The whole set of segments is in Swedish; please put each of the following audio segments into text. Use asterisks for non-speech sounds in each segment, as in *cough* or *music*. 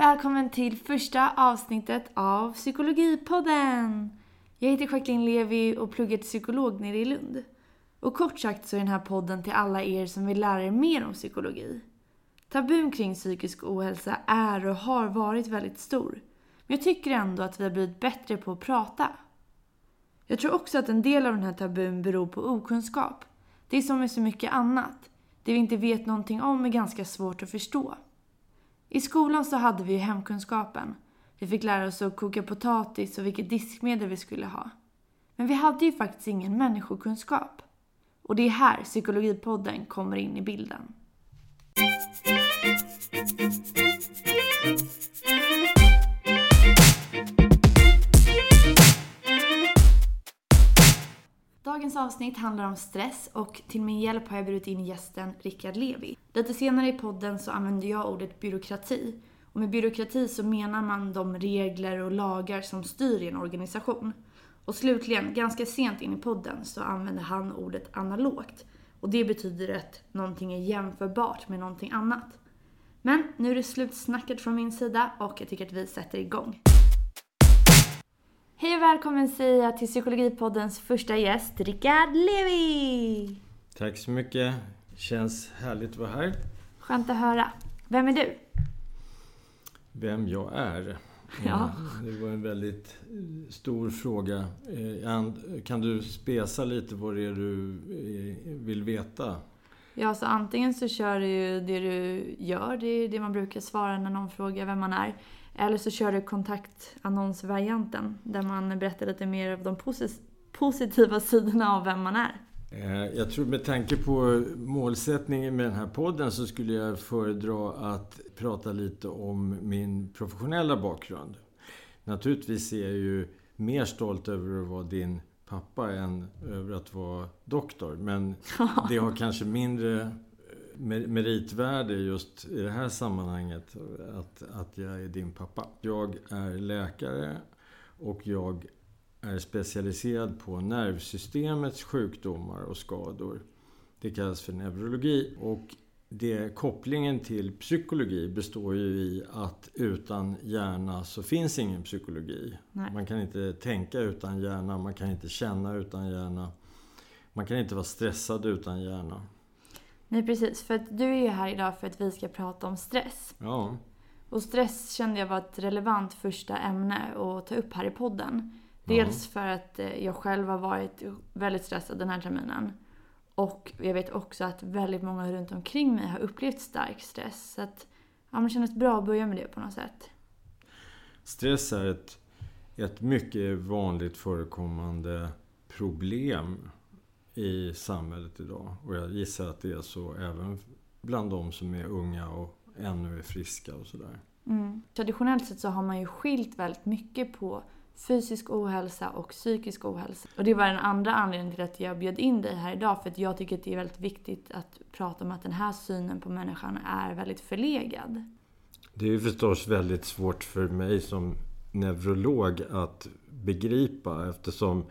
Välkommen till första avsnittet av Psykologipodden! Jag heter Jacqueline Levi och pluggar till psykolog nere i Lund. Och kort sagt så är den här podden till alla er som vill lära er mer om psykologi. Tabun kring psykisk ohälsa är och har varit väldigt stor. Men jag tycker ändå att vi har blivit bättre på att prata. Jag tror också att en del av den här tabun beror på okunskap. Det är som med så mycket annat. Det vi inte vet någonting om är ganska svårt att förstå. I skolan så hade vi ju hemkunskapen. Vi fick lära oss att koka potatis och vilket diskmedel vi skulle ha. Men vi hade ju faktiskt ingen människokunskap. Och det är här Psykologipodden kommer in i bilden. Dagens avsnitt handlar om stress och till min hjälp har jag bjudit in gästen Rickard Levi. Lite senare i podden så använder jag ordet byråkrati. Och med byråkrati så menar man de regler och lagar som styr i en organisation. Och slutligen, ganska sent in i podden så använder han ordet analogt. Och det betyder att någonting är jämförbart med någonting annat. Men nu är det slutsnacket från min sida och jag tycker att vi sätter igång. Hej och välkommen säger jag till Psykologipoddens första gäst, Rickard Levi! Tack så mycket. Känns härligt att vara här. Skönt att höra. Vem är du? Vem jag är? Ja. Det var en väldigt eh, stor fråga. Eh, Kan du spesa lite vad det är du eh, vill veta? Ja, så antingen så kör du ju det du gör, det är det man brukar svara när någon frågar vem man är. Eller så kör du kontaktannonsvarianten där man berättar lite mer av de posi- positiva sidorna av vem man är. Eh, Jag tror med tanke på målsättningen med den här podden så skulle jag föredra att prata lite om min professionella bakgrund. Naturligtvis är jag ju mer stolt över att vara din pappa än över att vara doktor. Men *laughs* det har kanske mindre meritvärde just i det här sammanhanget att, att jag är din pappa. Jag är läkare och jag är specialiserad på nervsystemets sjukdomar och skador. Det kallas för neurologi. Och det, kopplingen till psykologi består ju i att utan hjärna så finns ingen psykologi. Nej. Man kan inte tänka utan hjärna, man kan inte känna utan hjärna. Man kan inte vara stressad utan hjärna. Nej, precis. För att du är ju här idag för att vi ska prata om stress. Ja, Och stress kände jag var ett relevant första ämne att ta upp här i podden. Dels för att eh, jag själv har varit väldigt stressad den här terminen. Och jag vet också att väldigt många runt omkring mig har upplevt stark stress. Så att ja, det kändes bra att börja med det på något sätt. stress är ett, ett mycket vanligt förekommande problem i samhället idag. Och jag gissar att det är så även bland de som är unga och ännu är friska och sådär. Mm. Traditionellt sett så har man ju skilt väldigt mycket på fysisk ohälsa och psykisk ohälsa. Och det var den andra anledningen till att jag bjöd in dig här idag. För att jag tycker att det är väldigt viktigt att prata om att den här synen på människan är väldigt förlegad. Det är ju förstås väldigt svårt för mig som neurolog att begripa eftersom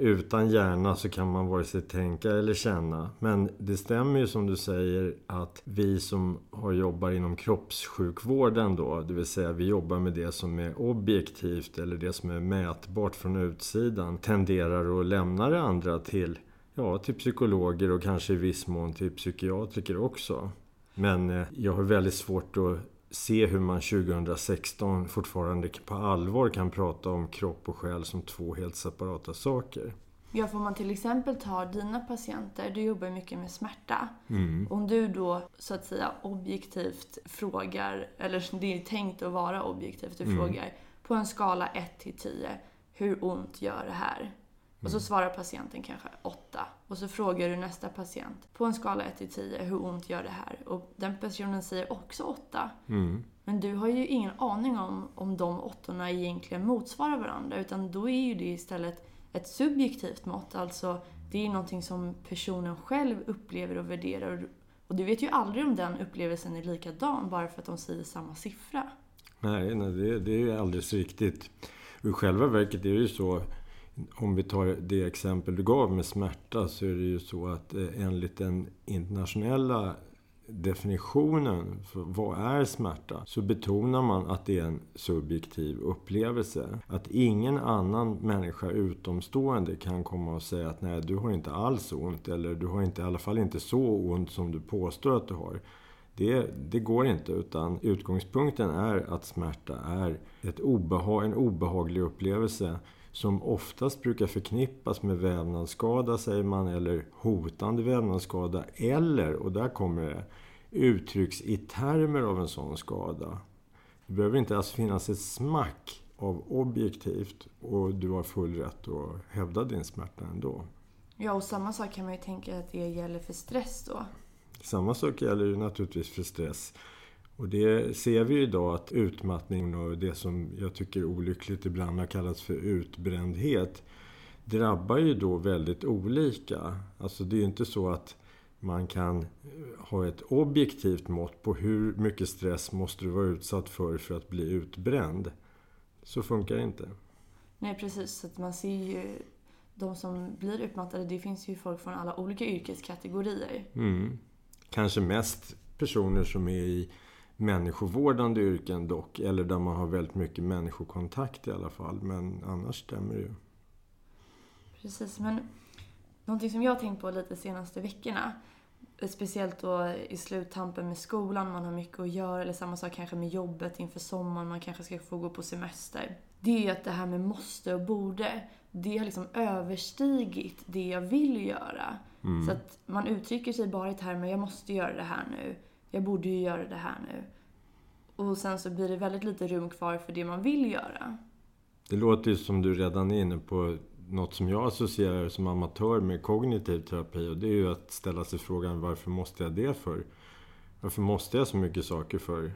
utan hjärna så kan man vare sig tänka eller känna. Men det stämmer ju som du säger att vi som har jobbar inom kroppssjukvården då, det vill säga vi jobbar med det som är objektivt eller det som är mätbart från utsidan, tenderar att lämna det andra till, ja, till psykologer och kanske i viss mån till psykiatriker också. Men eh, jag har väldigt svårt att se hur man 2016 fortfarande på allvar kan prata om kropp och själ som två helt separata saker. Ja, får man till exempel ta dina patienter, du jobbar mycket med smärta. Mm. Om du då så att säga objektivt frågar, eller det är tänkt att vara objektivt, du Mm. frågar på en skala 1 till 10, hur ont gör det här? Och Mm. så svarar patienten kanske 8. Och så frågar du nästa patient, på en skala 1 till 10, hur ont gör det här? Och den personen säger också 8. Mm. Men du har ju ingen aning om om de åttorna egentligen motsvarar varandra. Utan då är ju det istället ett subjektivt mått. Alltså, det är någonting som personen själv upplever och värderar. Och du vet ju aldrig om den upplevelsen är likadan bara för att de säger samma siffra. Nej, nej det, det är ju alldeles riktigt. Och I själva verket är det ju så, om vi tar det exempel du gav med smärta, så är det ju så att eh, enligt den internationella definitionen för vad är smärta så betonar man att det är en subjektiv upplevelse. Att ingen annan människa utomstående kan komma och säga att nej, du har inte alls ont eller du har inte, i alla fall inte så ont som du påstår att du har. Det, det går inte, utan utgångspunkten är att smärta är ett obehag, en obehaglig upplevelse som oftast brukar förknippas med vävnadsskada, säger man, eller hotande vävnadsskada. Eller, och där kommer det, uttrycks i termer av en sån skada. Det behöver inte alls finnas ett smack av objektivt och du har full rätt att hävda din smärta ändå. Ja, och samma sak kan man ju tänka att det gäller för stress då. Samma sak gäller ju naturligtvis för stress. Och det ser vi idag att utmattning och det som jag tycker olyckligt ibland har kallats för utbrändhet drabbar ju då väldigt olika. Alltså det är ju inte så att man kan ha ett objektivt mått på hur mycket stress måste du vara utsatt för för att bli utbränd. Så funkar det inte. Nej precis, så man ser ju de som blir utmattade, det finns ju folk från alla olika yrkeskategorier. Mm. Kanske mest personer som är i människovårdande yrken dock. Eller där man har väldigt mycket människokontakt i alla fall. Men annars stämmer det ju. Precis, men någonting som jag har tänkt på lite de senaste veckorna. Speciellt då i sluttampen med skolan, man har mycket att göra. Eller samma sak kanske med jobbet inför sommaren, man kanske ska få gå på semester. Det är ju att det här med måste och borde, det har liksom överstigit det jag vill göra. Mm. Så att man uttrycker sig bara i termer, jag måste göra det här nu jag borde ju göra det här nu. Och sen så blir det väldigt lite rum kvar för det man vill göra. Det låter ju som du redan är inne på något som jag associerar som amatör med kognitiv terapi. Och det är ju att ställa sig frågan varför måste jag det för? Varför måste jag så mycket saker för?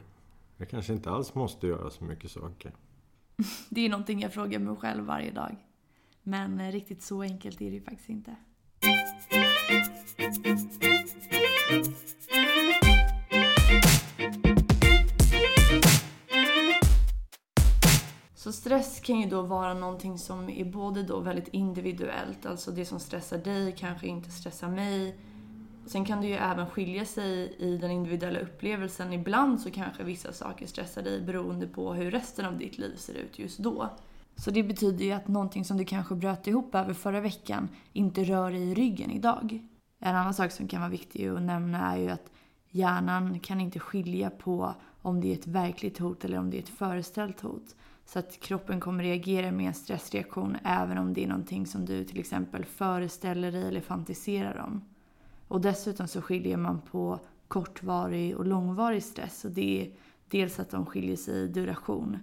Jag kanske inte alls måste göra så mycket saker. *laughs* Det är någonting jag frågar mig själv varje dag. Men eh, riktigt så enkelt är det ju faktiskt inte. Så stress kan ju då vara någonting som är både då väldigt individuellt, alltså det som stressar dig kanske inte stressar mig. Sen kan det ju även skilja sig i den individuella upplevelsen. Ibland så kanske vissa saker stressar dig beroende på hur resten av ditt liv ser ut just då. Så det betyder ju att någonting som du kanske bröt ihop över förra veckan inte rör dig i ryggen idag. En annan sak som kan vara viktig att nämna är ju att hjärnan kan inte skilja på om det är ett verkligt hot eller om det är ett föreställt hot. Så att kroppen kommer reagera med en stressreaktion även om det är någonting som du till exempel föreställer dig eller fantiserar om. Och dessutom så skiljer man på kortvarig och långvarig stress. Och det är dels att de skiljer sig i duration.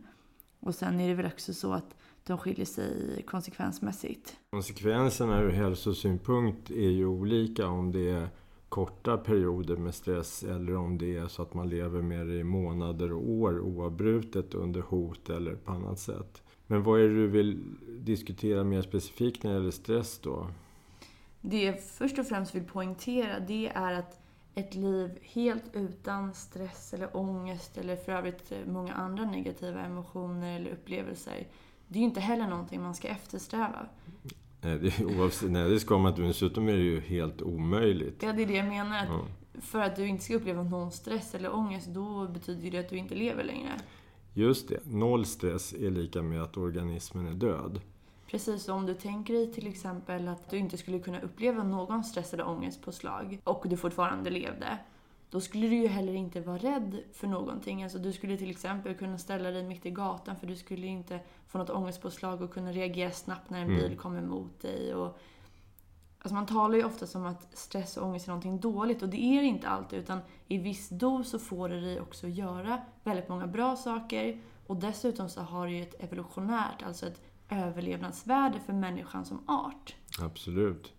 Och sen är det väl också så att de skiljer sig konsekvensmässigt. Konsekvenserna ur hälsosynpunkt är ju olika om det är korta perioder med stress eller om det är så att man lever med det i månader och år oavbrutet under hot eller på annat sätt. Men vad är det du vill diskutera mer specifikt när det gäller stress då? Det jag först och främst vill poängtera det är att ett liv helt utan stress eller ångest eller för övrigt många andra negativa emotioner eller upplevelser det är ju inte heller någonting man ska eftersträva. Nej, det, oavsett, nej, det ska man inte. Dessutom är det ju helt omöjligt. Ja, det är det jag menar. Ja. För att du inte ska uppleva någon stress eller ångest, då betyder det att du inte lever längre. Just det. Noll stress är lika med att organismen är död. Precis, om du tänker dig till exempel att du inte skulle kunna uppleva någon stress eller ångest på slag och du fortfarande levde då skulle du ju heller inte vara rädd för någonting. Alltså du skulle till exempel kunna ställa dig mitt i gatan för du skulle inte få något ångestpåslag och kunna reagera snabbt när en mm. bil kommer mot dig. Och, alltså man talar ju ofta som att stress och ångest är någonting dåligt och det är det inte alltid utan i viss dos så får det dig också göra väldigt många bra saker och dessutom så har det ju ett evolutionärt, alltså ett överlevnadsvärde för människan som art. Absolut.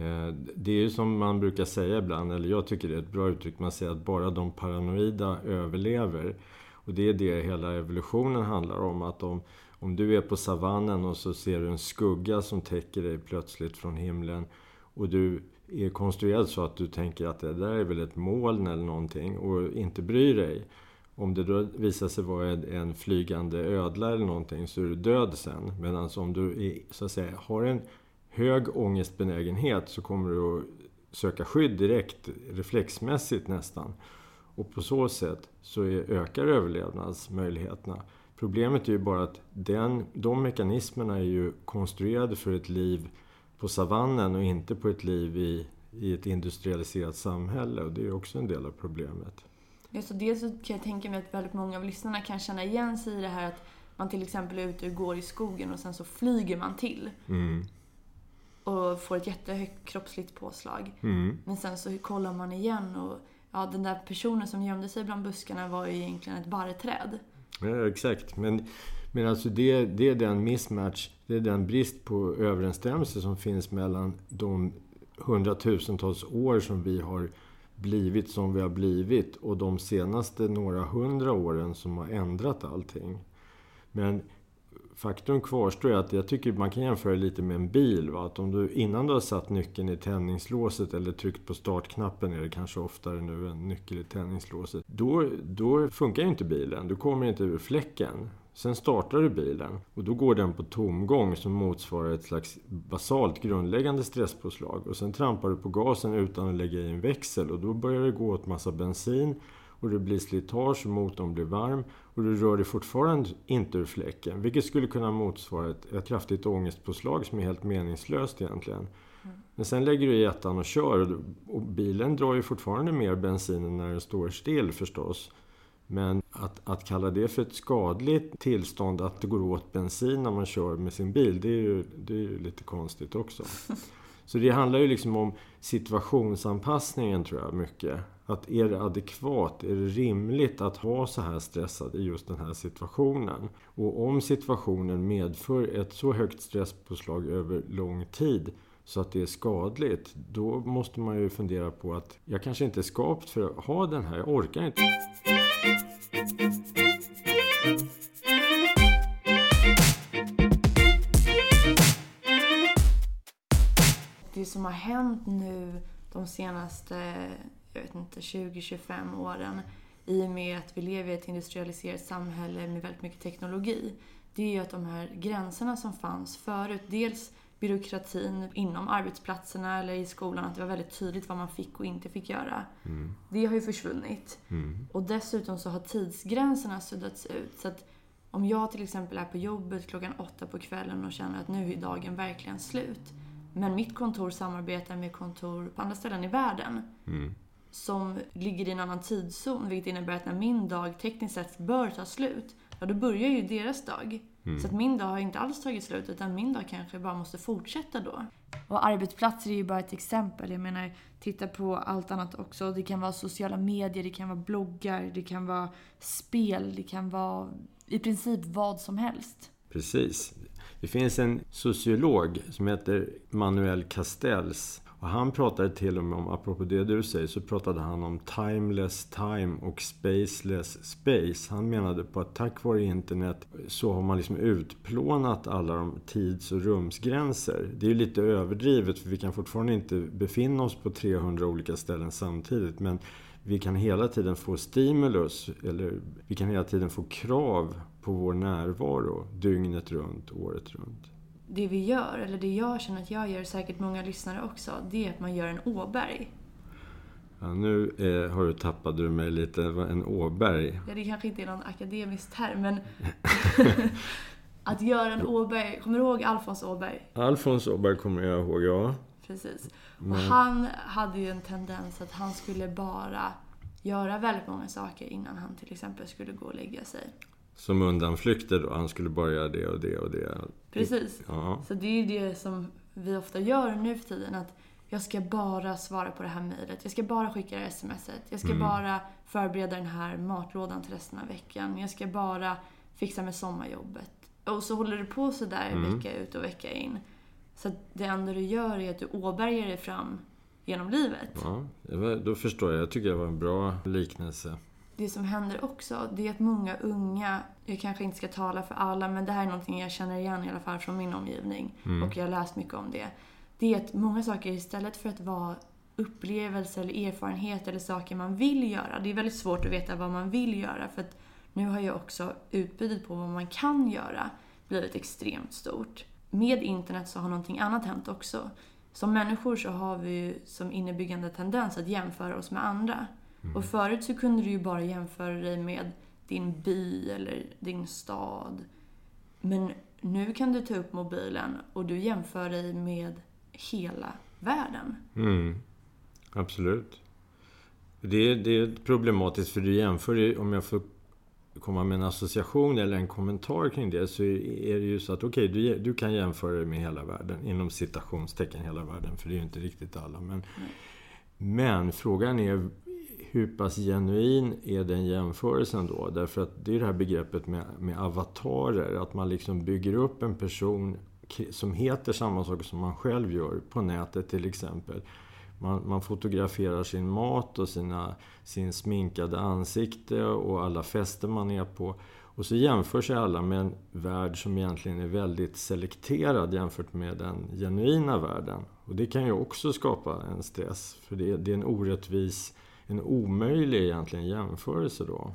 Eh, det är ju som man brukar säga ibland, eller jag tycker det är ett bra uttryck, man säger att bara de paranoida överlever. Och det är det hela evolutionen handlar om. Att om, om du är på savannen och så ser du en skugga som täcker dig plötsligt från himlen och du är konstruerad så att du tänker att det där är väl ett moln eller någonting och inte bryr dig. Om det då visar sig vara en flygande ödla eller någonting så är du död sen. Medan om du är, så att säga, har en hög ångestbenägenhet så kommer du att söka skydd direkt, reflexmässigt nästan. Och på så sätt så ökar överlevnadsmöjligheterna. Problemet är ju bara att den, de mekanismerna är ju konstruerade för ett liv på savannen och inte på ett liv i, i ett industrialiserat samhälle. Och det är också en del av problemet. Ja, så dels så kan jag tänka mig att väldigt många av lyssnarna kan känna igen sig i det här att man till exempel är ute och går i skogen och sen så flyger man till. Mm. Och får ett jättehögt kroppsligt påslag. Mm. Men sen så kollar man igen och ja, den där personen som gömde sig bland buskarna var ju egentligen ett barrträd. Ja, exakt. Men, men alltså det, det är den mismatch, det är den brist på överensstämmelse som finns mellan de hundratusentals år som vi har blivit som vi har blivit och de senaste några hundra åren som har ändrat allting. Men faktum kvarstår att jag tycker man kan jämföra lite med en bil. Va? Att om du innan du har satt nyckeln i tändningslåset eller tryckt på startknappen, är det kanske oftare nu en nyckel i tändningslåset. Då, då funkar ju inte bilen. Du kommer inte ur fläcken. Sen startar du bilen och då går den på tomgång som motsvarar ett slags basalt grundläggande stresspåslag. Och sen trampar du på gasen utan att lägga i en växel och då börjar det gå åt massa bensin och det blir slitage och motorn blir varm och du rör dig fortfarande inte ur fläcken. Vilket skulle kunna motsvara ett, ett kraftigt ångestpåslag som är helt meningslöst egentligen. Mm. Men sen lägger du i ettan och kör och, och bilen drar ju fortfarande mer bensin än när den står still förstås. Men att, att kalla det för ett skadligt tillstånd att det går åt bensin när man kör med sin bil, det är ju, det är ju lite konstigt också. *laughs* Så det handlar ju liksom om situationsanpassningen tror jag mycket. Att är det adekvat, är det rimligt att ha så här stressad i just den här situationen? Och om situationen medför ett så högt stresspåslag över lång tid så att det är skadligt, då måste man ju fundera på att jag kanske inte är skapt för att ha den här, jag orkar inte. Det som har hänt nu de senaste, jag vet inte, 20-25 åren i och med att vi lever i ett industrialiserat samhälle med väldigt mycket teknologi, det är ju att de här gränserna som fanns förut, dels byråkratin inom arbetsplatserna eller i skolan, att det var väldigt tydligt vad man fick och inte fick göra. Mm. Det har ju försvunnit. Mm. Och dessutom så har tidsgränserna suddats ut. Så att om jag till exempel är på jobbet klockan åtta på kvällen och känner att nu är dagen verkligen slut. Men mitt kontor samarbetar med kontor på andra ställen i världen. Mm. Som ligger i en annan tidszon, vilket innebär att när min dag tekniskt sett bör ta slut, ja då börjar ju deras dag. Mm. Så att min dag har inte alls tagit slut, utan min dag kanske bara måste fortsätta då. Och arbetsplatser är ju bara ett exempel. Jag menar, titta på allt annat också. Det kan vara sociala medier, det kan vara bloggar, det kan vara spel, det kan vara i princip vad som helst. Precis. Det finns en sociolog som heter Manuel Castells och han pratade till och med om, apropå det du säger, så pratade han om timeless time och spaceless space. Han menade på att tack vare internet så har man liksom utplånat alla de tids och rumsgränser. Det är ju lite överdrivet för vi kan fortfarande inte befinna oss på 300 olika ställen samtidigt. Men vi kan hela tiden få stimulus, eller vi kan hela tiden få krav på vår närvaro dygnet runt, året runt det vi gör, eller det jag känner att jag gör, säkert många lyssnare också, det är att man gör en Åberg. Ja, nu eh, har du tappat du mig lite. En Åberg. Ja, det kanske inte är någon akademisk term, men *laughs* att göra en Åberg. Kommer du ihåg Alfons Åberg? Alfons Åberg kommer jag ihåg, ja. Precis. Men... Och han hade ju en tendens att han skulle bara göra väldigt många saker innan han till exempel skulle gå och lägga sig. Som undanflykter då? Han skulle göra det och det och det? Precis. Ja. Så det är ju det som vi ofta gör nu för tiden. Att jag ska bara svara på det här mejlet. Jag ska bara skicka det här smset. Jag ska mm. bara förbereda den här matlådan till resten av veckan. Jag ska bara fixa med sommarjobbet. Och så håller du på sådär mm. vecka ut och vecka in. Så det enda du gör är att du åbergar dig fram genom livet. Ja, då förstår jag. Jag tycker det var en bra liknelse det som händer också, det är att många unga, jag kanske inte ska tala för alla, men det här är någonting jag känner igen i alla fall från min omgivning. Mm. Och jag har läst mycket om det. Det är att många saker istället för att vara upplevelse eller erfarenhet eller saker man vill göra. Det är väldigt svårt att veta vad man vill göra för att nu har ju också utbudet på vad man kan göra blivit extremt stort. Med internet så har någonting annat hänt också som människor så har vi ju som innebyggande tendens att jämföra oss med andra. Och förut så kunde du ju bara jämföra dig med din by eller din stad. Men nu kan du ta upp mobilen och du jämför dig med hela världen. Mm. Absolut. Det, det är problematiskt för du jämför, ju- om jag får komma med en association eller en kommentar kring det, så är det ju så att okej, du, du kan jämföra dig med hela världen, inom citationstecken hela världen, för det är ju inte riktigt alla. Men, men frågan är hur pass genuin är den jämförelsen då? Därför att det är det här begreppet med, med avatarer, att man liksom bygger upp en person som heter samma sak som man själv gör på nätet till exempel. Man, man fotograferar sin mat och sina, sin sminkade ansikte och alla fester man är på. Och så jämför sig alla med en värld som egentligen är väldigt selekterad jämfört med den genuina världen. Och det kan ju också skapa en stress, för det, det är en orättvis, en omöjlig egentligen jämförelse då.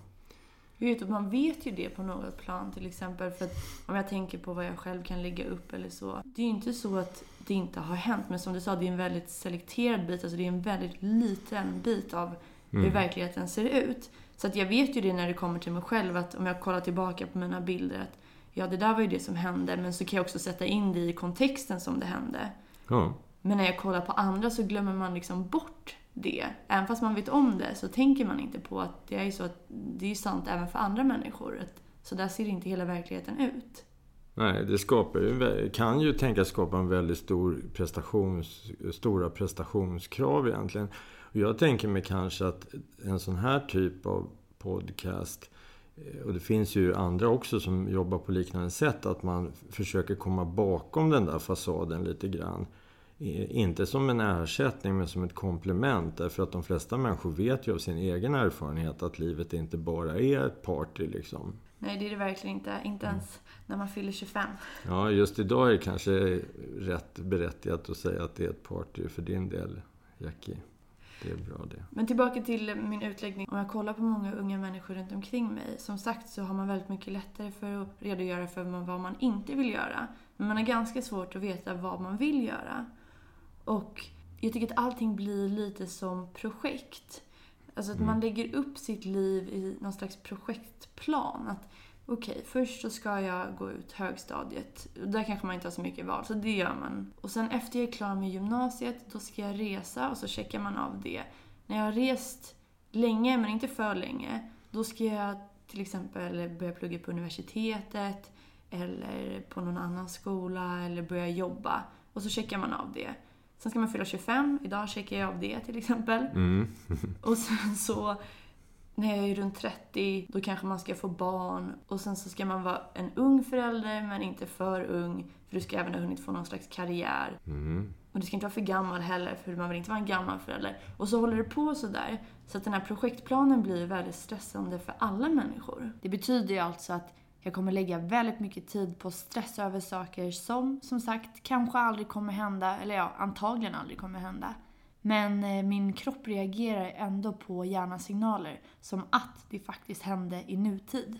Jag vet att man vet ju det på något plan till exempel. För att om jag tänker på vad jag själv kan lägga upp eller så. Det är ju inte så att det inte har hänt. Men som du sa, det är en väldigt selekterad bit. Alltså det är en väldigt liten bit av hur verkligheten ser ut. Så att jag vet ju det när det kommer till mig själv. Att om jag kollar tillbaka på mina bilder. Att ja, det där var ju det som hände. Men så kan jag också sätta in det i kontexten som det hände. Ja, Men när jag kollar på andra så glömmer man liksom bort det. Även fast man vet om det så tänker man inte på att det är ju så att det är sant även för andra människor. Att så där ser inte hela verkligheten ut. Nej, det skapar ju, kan ju tänkas skapa en väldigt stor prestations, stora prestationskrav egentligen. Och jag tänker mig kanske att en sån här typ av podcast, eh, och det finns ju andra också som jobbar på liknande sätt, att man försöker komma bakom den där fasaden lite grann. Eh, Inte som en ersättning, men som ett komplement. Därför att de flesta människor vet ju av sin egen erfarenhet att livet inte bara är ett party liksom. Nej, det är det verkligen inte. Inte ens när man fyller 25. Ja, just idag är det kanske rätt berättigat att säga att det är ett party för din del, Jackie. Det är bra det. Men tillbaka till min utläggning. Om jag kollar på många unga människor runt omkring mig. Som sagt så har man väldigt mycket lättare för att redogöra för vad man inte vill göra. Men man har ganska svårt att veta vad man vill göra. Och jag tycker att allting blir lite som projekt. Alltså att man lägger upp sitt liv i någon slags projektplan. Att okej, först så ska jag gå ut högstadiet. Där kanske man inte har så mycket val, så det gör man. Och sen efter jag är klar med gymnasiet, då ska jag resa och så checkar man av det. När jag har rest länge, men inte för länge, då ska jag till exempel börja plugga på universitetet eller på någon annan skola eller börja jobba. Och så checkar man av det. Sen ska man fylla 25. Idag checkar jag av det till exempel. Mm. *laughs* Och sen så när jag är runt 30, då kanske man ska få barn. Och sen så ska man vara en ung förälder, men inte för ung. För du ska även ha hunnit få någon slags karriär. Mm. Och du ska inte vara för gammal heller, för man vill inte vara en gammal förälder. Och så håller det på sådär. Så att den här projektplanen blir väldigt stressande för alla människor. Det betyder ju alltså att jag kommer lägga väldigt mycket tid på att stressa över saker som, som sagt, kanske aldrig kommer hända. Eller ja, antagligen aldrig kommer hända. Men eh, min kropp reagerar ändå på hjärnasignaler som att det faktiskt hände i nutid.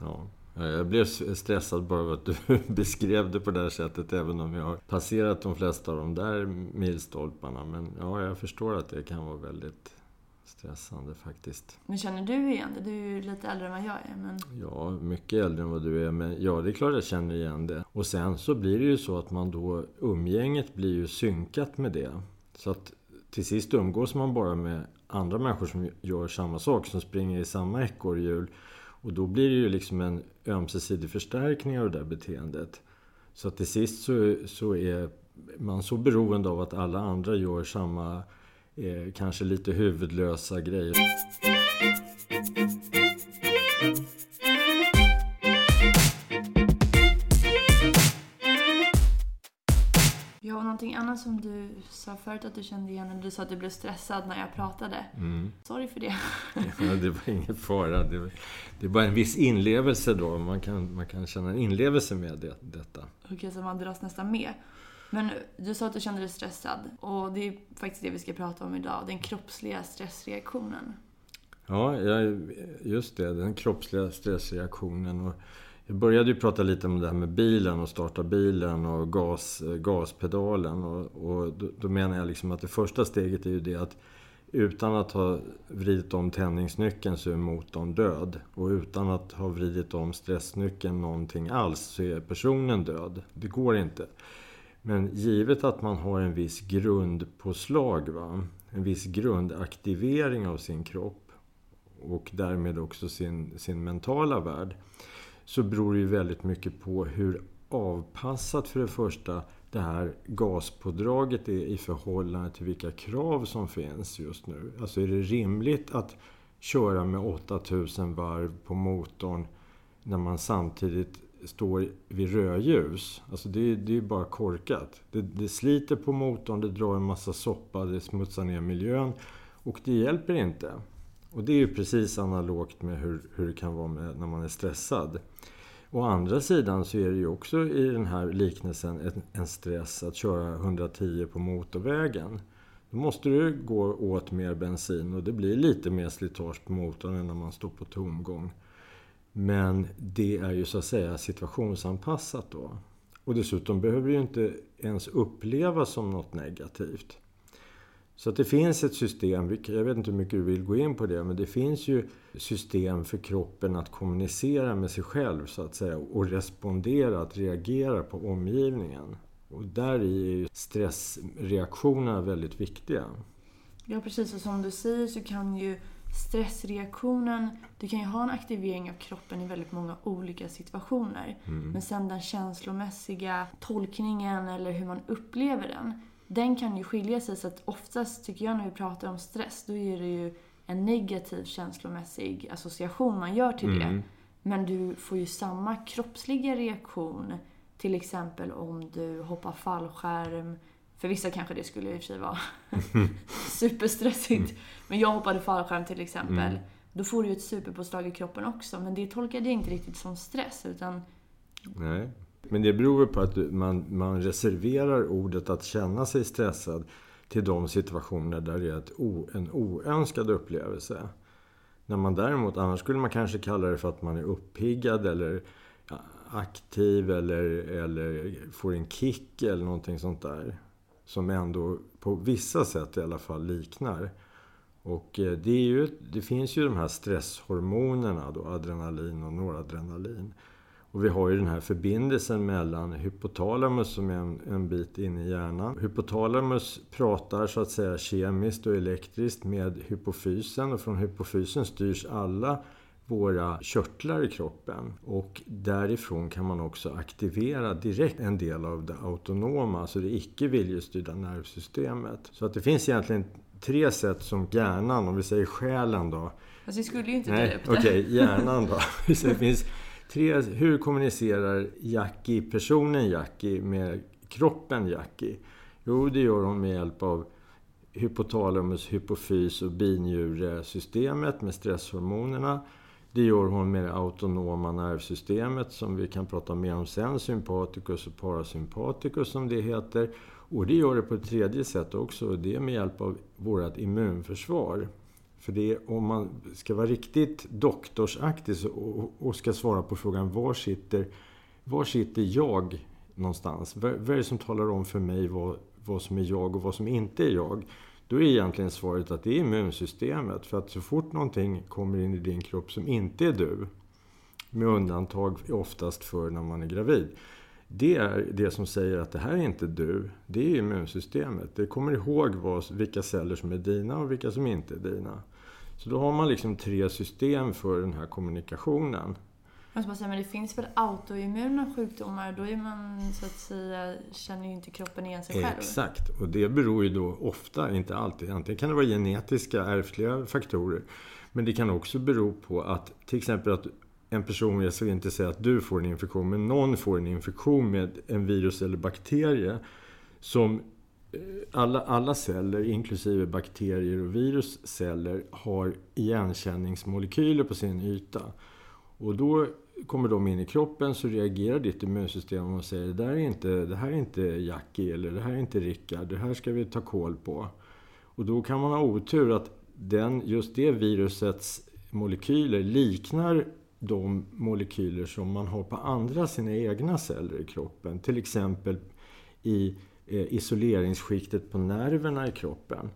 Ja. Ja, Jag blev stressad bara av att du *laughs* beskrev det på det här sättet, även om jag har passerat de flesta av de där milstolparna. Men ja, jag förstår att det kan vara väldigt stressande faktiskt. Men känner du igen det? Du är ju lite äldre än vad jag är, men... Ja, mycket äldre än vad du är. Men ja, det är klart jag känner igen det. Och sen så blir det ju så att man då, umgänget blir ju synkat med det. Så att till sist umgås man bara med andra människor som gör samma sak, som springer i samma ekorrhjul. Och då blir det ju liksom en ömsesidig förstärkning av det där beteendet. Så att till sist så, så är man så beroende av att alla andra gör samma, eh, kanske lite huvudlösa grejer. Ja, och någonting annat som du sa förut att du kände igen, eller du sa att du blev stressad när jag pratade. Mm. Sorry för det. *laughs* Ja, det var ingen fara. Det, var, det är bara en viss inlevelse då. Man kan, man kan känna en inlevelse med det, detta. Okej, så man dras nästan med. Men du sa att du kände dig stressad. Och det är faktiskt det vi ska prata om idag. Den kroppsliga stressreaktionen. Ja, just det. Den kroppsliga stressreaktionen. Och Jag började ju prata lite om det här med bilen och starta bilen och gas, gaspedalen. Och, och då, då, menar jag liksom att det första steget är ju det att utan att ha vridit om tändningsnyckeln så är motorn död. Och utan att ha vridit om stressnyckeln någonting alls så är personen död. Det går inte. Men givet att man har en viss grundpåslag, va? en viss grundaktivering av sin kropp och därmed också sin, sin mentala värld så beror det ju väldigt mycket på hur avpassat för det första det här gaspådraget är i förhållande till vilka krav som finns just nu. Alltså är det rimligt att köra med 8000 varv på motorn när man samtidigt står vid rödljus. Alltså det, är, det är ju bara korkat. Det, det, sliter på motorn, det drar en massa soppa, det smutsar ner miljön. Och det hjälper inte. Och det är ju precis analogt med hur, hur det kan vara med, när man är stressad. Å andra sidan så är det ju också i den här liknelsen en stress att köra 110 på motorvägen. Då måste du gå åt mer bensin och det blir lite mer slitage på motorn än när man står på tomgång. Men det är ju så att säga situationsanpassat då. Och dessutom behöver det ju inte ens upplevas som något negativt. Så att det finns ett system, jag vet inte hur mycket du vill gå in på det, men det finns ju system för kroppen att kommunicera med sig själv så att säga och respondera, att reagera på omgivningen. Och där är ju stressreaktionerna väldigt viktiga. Ja, precis. Och som du säger så kan ju stressreaktionen, du kan ju ha en aktivering av kroppen i väldigt många olika situationer. Mm. Men sen den känslomässiga tolkningen eller hur man upplever den, den kan ju skilja sig. Så att oftast tycker jag när vi pratar om stress, då är det ju en negativ känslomässig association man gör till det. Mm. Men du får ju samma kroppsliga reaktion, till exempel om du hoppar fallskärm, för vissa kanske det skulle i och för sig vara *laughs* superstressigt. Mm. Men jag hoppade fallskärm till exempel. Mm. Då får du ju ett superpåslag i kroppen också. Men det tolkade jag inte riktigt som stress. Utan... Nej. Men det beror på att man, man reserverar ordet att känna sig stressad till de situationer där det är ett o, en oönskad upplevelse. När man däremot, annars skulle man kanske kalla det för att man är uppiggad eller aktiv eller, eller får en kick eller någonting sånt där som ändå på vissa sätt i alla fall liknar. Och eh, det, är ju, det finns ju de här stresshormonerna då, adrenalin och noradrenalin. Och vi har ju den här förbindelsen mellan hypotalamus som är en, en bit in i hjärnan. Hypotalamus pratar så att säga kemiskt och elektriskt med hypofysen och från hypofysen styrs alla våra körtlar i kroppen. Och därifrån kan man också aktivera direkt en del av det autonoma, alltså det icke viljestyrda nervsystemet. Så att det finns egentligen tre sätt som hjärnan, om vi säger själen då. Fast vi skulle ju inte dela upp det. Okej, okay, *laughs* hjärnan då. *laughs* det finns tre, hur kommunicerar Jackie, personen Jackie med kroppen Jackie? Jo, det gör hon med hjälp av hypotalamus, hypofys och binjuresystemet med stresshormonerna. Det gör hon med det autonoma nervsystemet som vi kan prata mer om sen, sympaticus och parasympaticus som det heter. Och det gör det på ett tredje sätt också, och det är med hjälp av vårt immunförsvar. För det är, om man ska vara riktigt doktorsaktig och ska svara på frågan var sitter, var sitter jag någonstans? Vad är det som talar om för mig vad, vad som är jag och vad som inte är jag? Då är egentligen svaret att det är immunsystemet. För att så fort någonting kommer in i din kropp som inte är du, med undantag oftast för när man är gravid. Det är det som säger att det här är inte du, det är immunsystemet. Det kommer ihåg vad, vilka celler som är dina och vilka som inte är dina. Så då har man liksom tre system för den här kommunikationen. Jag bara säga, men det finns väl autoimmuna sjukdomar? Då är man så att säga, känner ju inte kroppen igen sig själv. Exakt, och det beror ju då ofta, inte alltid, antingen kan det vara genetiska, ärftliga faktorer. Men det kan också bero på att till exempel att en person, jag ska inte säga att du får en infektion, men någon får en infektion med en virus eller bakterie som eh, alla, alla celler, inklusive bakterier och virusceller, har igenkänningsmolekyler på sin yta. Och då kommer de in i kroppen så reagerar ditt immunsystem och säger det, är inte, det här är inte Jackie eller det här är inte Rickard, det här ska vi ta koll på. Och då kan man ha otur att den, just det virusets molekyler liknar de molekyler som man har på andra sina egna celler i kroppen. Till exempel i eh, isoleringsskiktet på nerverna i kroppen.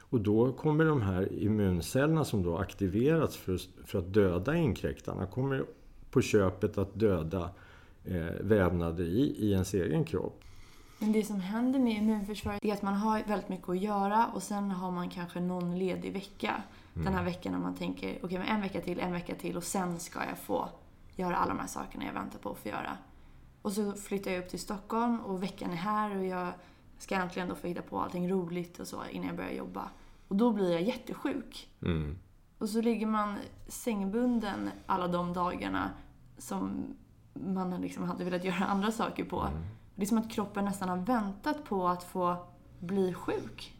Och då kommer de här immuncellerna som då aktiverats för, för att döda inkräktarna kommer på köpet att döda eh, vävnader i, i ens egen kropp. Men det som händer med immunförsvaret är att man har väldigt mycket att göra och sen har man kanske någon ledig vecka. Mm. Den här veckan när man tänker, okej okay, men en vecka till, en vecka till och sen ska jag få göra alla de här sakerna jag väntar på att få göra. Och så flyttar jag upp till Stockholm och veckan är här och jag ska äntligen då få hitta på allting roligt och så innan jag börjar jobba. Och då blir jag jättesjuk. Mm. Och så ligger man sängbunden alla de dagarna som man liksom hade velat göra *laughs* andra saker på. Mm. Det är som att kroppen nästan har väntat på att få bli sjuk.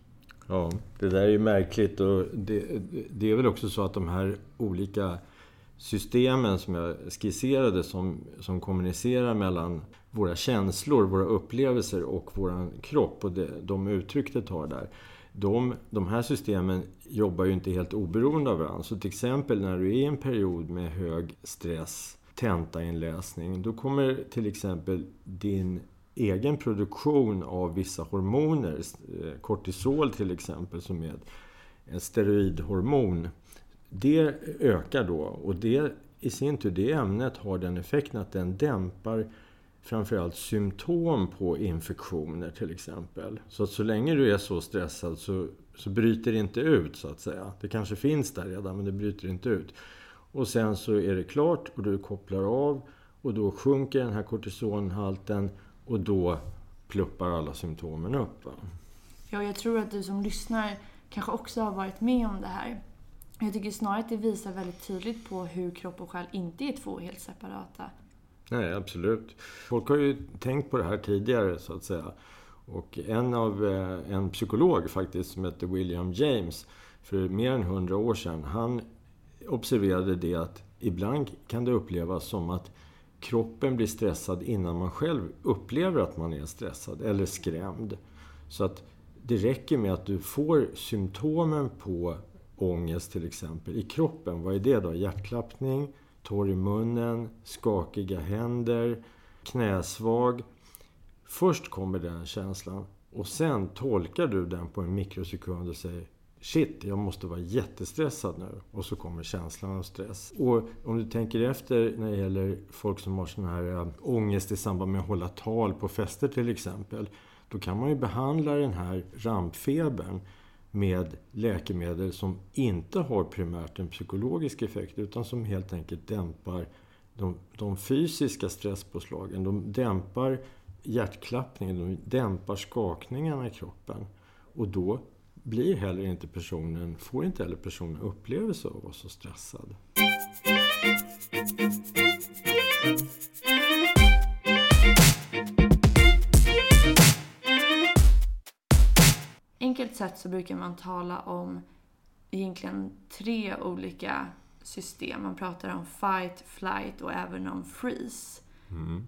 Ja, det där är ju märkligt och det, det är väl också så att de här olika systemen som jag skisserade som, som kommunicerar mellan våra känslor, våra upplevelser och vår kropp och det, de uttryck det tar där. De, de här systemen jobbar ju inte helt oberoende av varandra. Så till exempel när du är i en period med hög stress, tentainläsning, då kommer till exempel din egen produktion av vissa hormoner, eh, kortisol till exempel som är ett steroidhormon, det ökar då och det i sin tur, det ämnet har den effekten att den dämpar framförallt symptom på infektioner till exempel. Så att så länge du är så stressad så, så bryter det inte ut så att säga. Det kanske finns där redan men det bryter inte ut. Och sen så är det klart och du kopplar av och då sjunker den här kortisonhalten och då pluppar alla symptomen upp. Va? Ja, jag tror att du som lyssnar kanske också har varit med om det här. Jag tycker snarare att det visar väldigt tydligt på hur kropp och själ inte är två helt separata. Nej, absolut. Folk har ju tänkt på det här tidigare, så att säga. Och en av eh, en psykolog faktiskt, som hette William James, för mer än hundra år sedan, han observerade det att ibland kan det upplevas som att kroppen blir stressad innan man själv upplever att man är stressad eller skrämd. Så att det räcker med att du får symptomen på ångest till exempel i kroppen. Vad är det då? Hjärtklappning, torr i munnen, skakiga händer, knäsvag. Först kommer den känslan och sen tolkar du den på en mikrosekund och säger Shit, jag måste vara jättestressad nu. Och så kommer känslan av stress. Och om du tänker efter när det gäller folk som har sån här eh, ångest i samband med att hålla tal på fester till exempel. Då kan man ju behandla den här rampfebern med läkemedel som inte har primärt en psykologisk effekt utan som helt enkelt dämpar de, de fysiska stresspåslagen. De dämpar hjärtklappningen, de dämpar skakningarna i kroppen. Och då blir heller inte personen, får inte heller personen upplevelse av att vara så stressad. Enkelt sett så brukar man tala om egentligen tre olika system. Man pratar om fight, flight och även om freeze. Mm.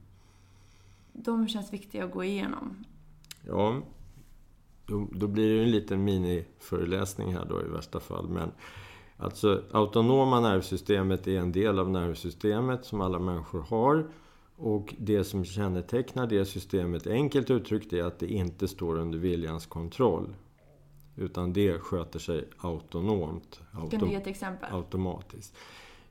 De känns viktiga att gå igenom. Ja, då, då blir det en liten miniföreläsning här då i värsta fall. Men alltså autonoma nervsystemet är en del av nervsystemet som alla människor har. Och det som kännetecknar det systemet, enkelt uttryckt, är att det inte står under viljans kontroll. Utan det sköter sig autonomt. Autom kan du ge ett exempel? Automatiskt.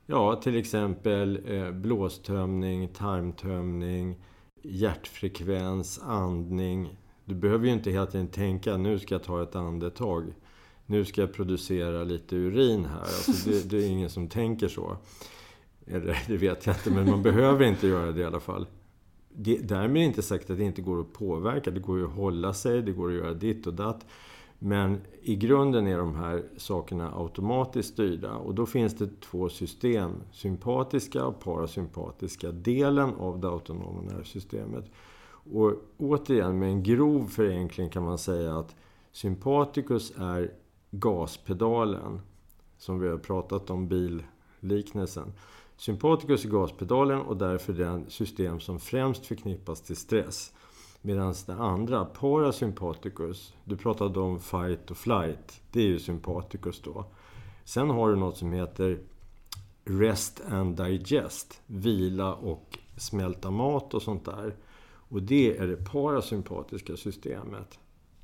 Ja, till exempel eh, blåstömning, tarmtömning, hjärtfrekvens, andning, du behöver ju inte hela tiden tänka nu ska jag ta ett andetag. Nu ska jag producera lite urin här. Alltså det, det är ingen som tänker så. Eller det vet jag inte, men man behöver inte göra det i alla fall. Det, därmed är inte sagt att det inte går att påverka. Det går ju att hålla sig, det går att göra ditt och datt. Men i grunden är de här sakerna automatiskt styrda. Och då finns det två system. Sympatiska och parasympatiska delen av det autonoma nervsystemet. Och återigen, med en grov förenkling kan man säga att sympaticus är gaspedalen. Som vi har pratat om billiknelsen. Sympaticus är gaspedalen och därför det system som främst förknippas till stress. Medan det andra, parasympaticus, du pratade om fight och flight. Det är ju sympaticus då. Sen har du något som heter rest and digest. Vila och smälta mat och sånt där. Och det är det parasympatiska systemet.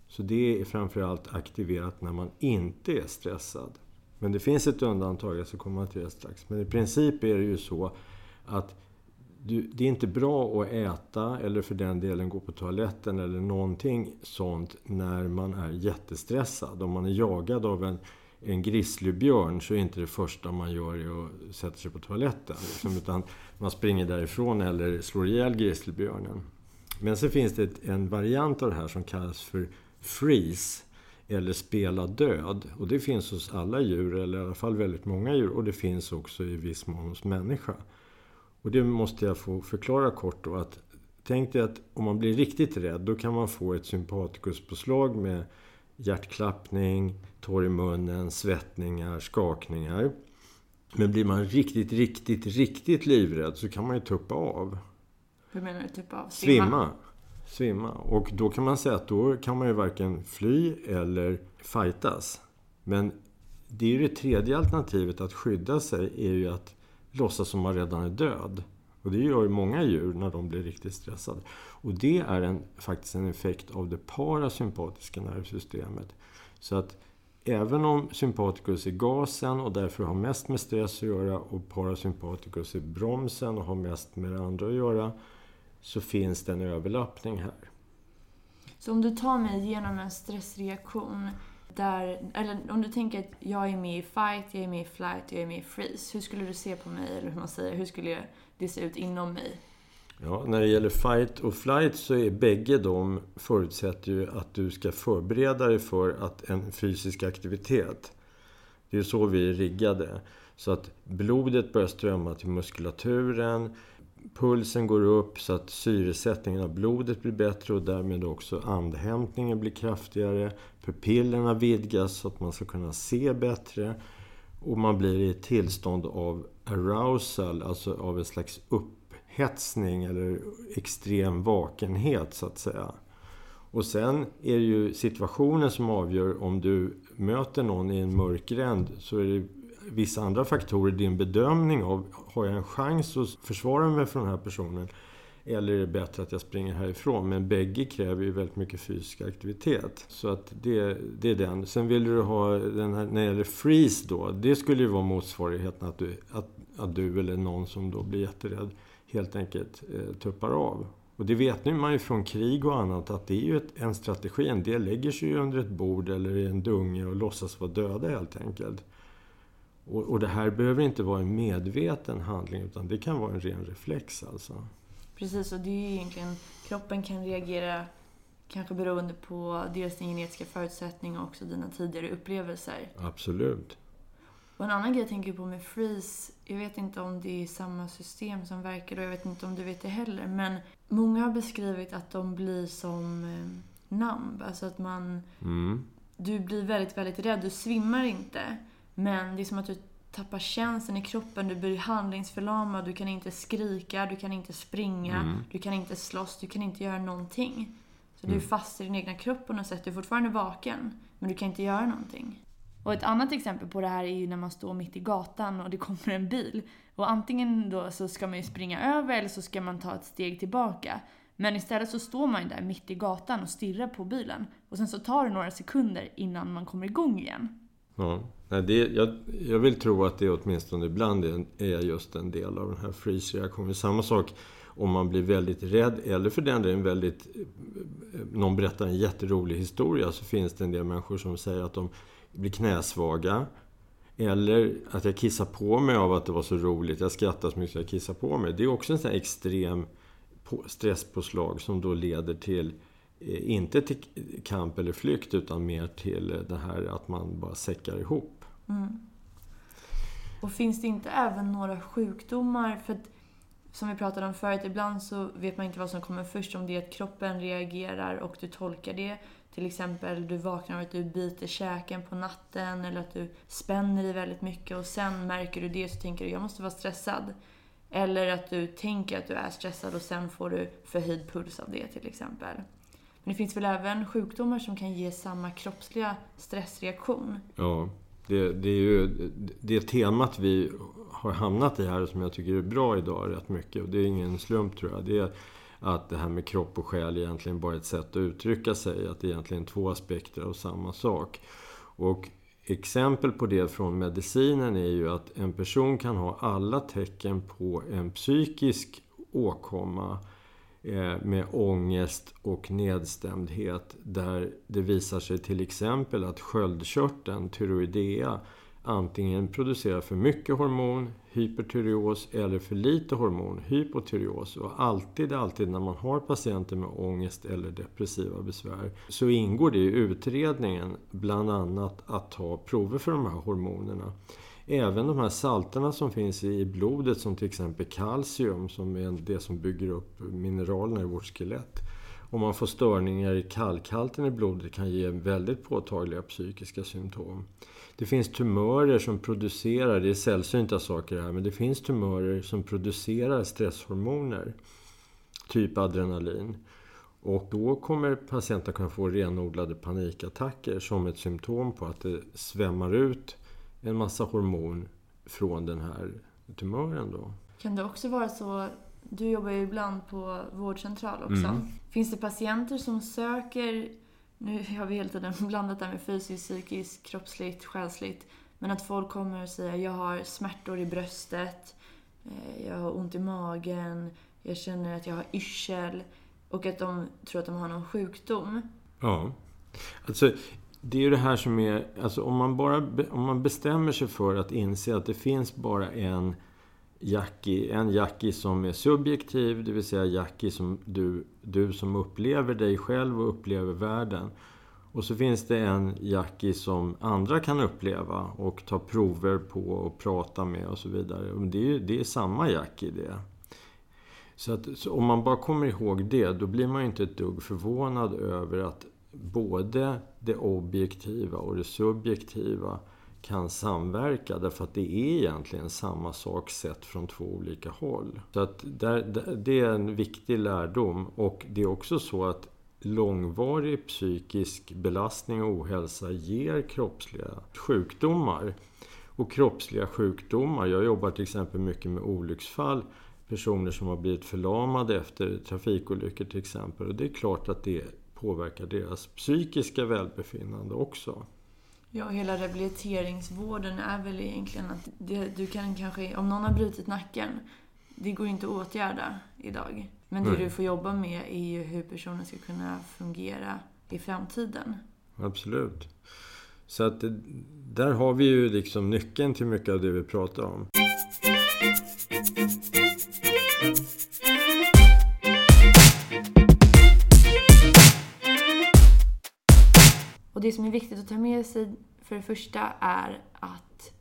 Så det är framförallt aktiverat när man inte är stressad. Men det finns ett undantag, jag ska komma till det strax. Men i princip är det ju så att du, det är inte bra att äta eller för den delen gå på toaletten eller någonting sånt när man är jättestressad. Om man är jagad av en, en grizzlybjörn så är inte det första man gör att sätta sig på toaletten. Liksom, utan man springer därifrån eller slår ihjäl grizzlybjörnen. Men så finns det en variant av det här som kallas för freeze eller spela död. Och det finns hos alla djur, eller i alla fall väldigt många djur. Och det finns också i viss mån hos människa. Och det måste jag få förklara kort då. Att, tänk dig att om man blir riktigt rädd, då kan man få ett sympatikuspåslag med hjärtklappning, tår i munnen, svettningar, skakningar. Men blir man riktigt, riktigt, riktigt livrädd så kan man ju tuppa av. Hur menar du? Tuppa av? Svimma. Svimma. Svimma. Och då kan man säga att då kan man ju varken fly eller fightas. Men det är ju det tredje alternativet att skydda sig är ju att låtsas som man redan är död. Och det gör ju många djur när de blir riktigt stressade. Och det är en, faktiskt en effekt av det parasympatiska nervsystemet. Så att även om sympaticus är gasen och därför har mest med stress att göra och parasympaticus är bromsen och har mest med det andra att göra så finns det en överlappning här. Så om du tar mig igenom en stressreaktion där, eller om du tänker att jag är med i fight, jag är med i flight, jag är med i freeze. Hur skulle du se på mig, eller hur man säger, hur skulle det se ut inom mig? Ja, när det gäller fight och flight så är bägge de förutsätter ju att du ska förbereda dig för att en fysisk aktivitet. Det är så vi är riggade. Så att blodet börjar strömma till muskulaturen, pulsen går upp så att syresättningen av blodet blir bättre och därmed också andhämtningen blir kraftigare. Pupillerna vidgas så att man ska kunna se bättre. Och man blir i ett tillstånd av arousal, alltså av en slags upphetsning eller extrem vakenhet så att säga. Och sen är det ju situationen som avgör om du möter någon i en mörk gränd så är det vissa andra faktorer din bedömning av, har jag en chans att försvara mig från den här personen? Eller är det bättre att jag springer härifrån? Men bägge kräver ju väldigt mycket fysisk aktivitet. Så att det, det är den. Sen vill du ha den här, när det gäller freeze då. Det skulle ju vara motsvarigheten att du, att, att du eller någon som då blir jätterädd helt enkelt eh, tuppar av. Och det vet man ju från krig och annat att det är ju ett, en strategi. En del lägger sig ju under ett bord eller i en dunge och låtsas vara döda helt enkelt. Och, och det här behöver inte vara en medveten handling utan det kan vara en ren reflex alltså. Precis, och det är ju egentligen, kroppen kan reagera kanske beroende på dels din genetiska förutsättning och också dina tidigare upplevelser. Absolut. Och en annan grej jag tänker på med freeze, jag vet inte om det är samma system som verkar och jag vet inte om du vet det heller, men många har beskrivit att de blir som eh, numb, alltså att man... Mm. Du blir väldigt, väldigt rädd, du svimmar inte. Men det är som att du tappar känslan i kroppen, du blir handlingsförlamad, du kan inte skrika, du kan inte springa, mm. du kan inte slåss, du kan inte göra någonting. Så mm. du är mm. fast i din egna kropp på något sätt. Du är fortfarande vaken, men du kan inte göra någonting. Och ett annat exempel på det här är ju när man står mitt i gatan och det *laughs* kommer en bil. Och antingen då så ska man ju springa över eller så ska man ta ett steg tillbaka. Men istället så står man ju där mitt i gatan och stirrar på bilen. Och sen så tar det några sekunder innan man kommer igång igen. Ja. Nej, det, jag, jag vill tro att det åtminstone ibland är just en del av den här freeze-reaktionen. Samma sak om man blir väldigt rädd eller för den delen väldigt... Eh, någon berättar en jätterolig historia så finns det en del människor som säger att de blir knäsvaga. Eller att jag kissar på mig av att det var så roligt. Jag skrattar så mycket så jag kissar på mig. Det är också en sån här extrem stresspåslag som då leder till Eh, inte till kamp eller flykt utan mer till eh, det här att man bara säckar ihop. Mm. Och finns det inte även några sjukdomar? För att, som vi pratade om förut, ibland så vet man inte vad som kommer först. Om det är att kroppen reagerar och du tolkar det. Till exempel du vaknar av att du biter käken på natten eller att du spänner dig väldigt mycket och sen märker du det och så tänker du jag måste vara stressad. Eller att du tänker att du är stressad och sen får du förhöjd puls av det till exempel. Men det finns väl även sjukdomar som kan ge samma kroppsliga stressreaktion? Ja, Det, det är ju det temat vi har hamnat i här som jag tycker är bra idag rätt mycket. Och det är ingen slump tror jag. Det är att det här med kropp och själ egentligen bara är ett sätt att uttrycka sig. Att det är egentligen två aspekter av samma sak. Och exempel på det från medicinen är ju att en person kan ha alla tecken på en psykisk åkomma Eh, med ångest och nedstämdhet där det visar sig till exempel att sköldkörteln, tyroidea, antingen producerar för mycket hormon, hypertyreos, eller för lite hormon, hypotyreos. Och alltid, alltid när man har patienter med ångest eller depressiva besvär så ingår det i utredningen bland annat att ta prover för de här hormonerna. Även de här salterna som finns i blodet som till exempel kalcium som är det som bygger upp mineralerna i vårt skelett. Om man får störningar i kalkhalten i blodet kan ge väldigt påtagliga psykiska symptom. Det finns tumörer som producerar, det är sällsynta saker här, men det finns tumörer som producerar stresshormoner. Typ adrenalin. Och då kommer patienten kunna få renodlade panikattacker som ett symptom på att det svämmar ut en massa hormon från den här tumören. Då. Kan det också vara så, du jobbar ju ibland på vårdcentral också. Mm. Finns det patienter som söker nu har vi hela tiden *laughs* blandat det med fysiskt, psykiskt, kroppsligt, själsligt. Men att folk kommer och säger jag har smärtor i bröstet, eh, jag har ont i magen, jag känner att jag har yrsel. Och att de tror att de har någon sjukdom. Ja. Alltså, det är ju det här som är... Alltså om man bara om man bestämmer sig för att inse att det finns bara en Jackie, en Jackie som är subjektiv, det vill säga Jackie som du, du som upplever dig själv och upplever världen. Och så finns det en Jackie som andra kan uppleva och ta prover på och prata med och så vidare. det är, ju, det är samma Jackie det. Så, att, så om man bara kommer ihåg det, då blir man ju inte ett dugg förvånad över att både det objektiva och det subjektiva kan samverka därför att det är egentligen samma sak sett från två olika håll. Så att där, det är en viktig lärdom och det är också så att långvarig psykisk belastning och ohälsa ger kroppsliga sjukdomar. Och kroppsliga sjukdomar, jag jobbar till exempel mycket med olycksfall, personer som har blivit förlamade efter trafikolyckor till exempel. Och det är klart att det påverkar deras psykiska välbefinnande också. Ja, hela rehabiliteringsvården är väl egentligen att det, du kan kanske, om någon har brutit nacken, det går inte att åtgärda idag. Men det Nej. du får jobba med är ju hur personen ska kunna fungera i framtiden. Absolut. Så att det, där har vi ju liksom nyckeln till mycket av det vi pratar om. Det som är viktigt att ta med sig för det första är att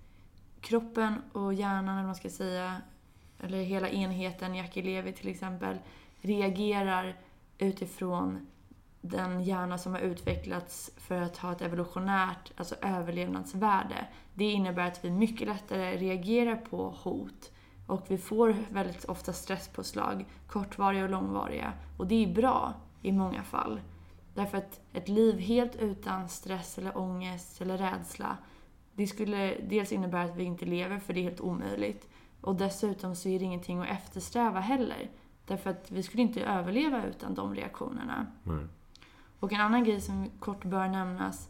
kroppen och hjärnan, eller man ska säga, eller hela enheten, Jackie Levi till exempel, reagerar utifrån den hjärna som har utvecklats för att ha ett evolutionärt, alltså överlevnadsvärde. Det innebär att vi mycket lättare reagerar på hot och vi får väldigt ofta stresspåslag, kortvariga och långvariga. Och det är bra i många fall. Därför att ett liv helt utan stress eller ångest eller rädsla, det skulle dels innebära att vi inte lever, för det är helt omöjligt. Och dessutom så är det ingenting att eftersträva heller. Därför att vi skulle inte överleva utan de reaktionerna. Mm. Och en annan grej som kort bör nämnas,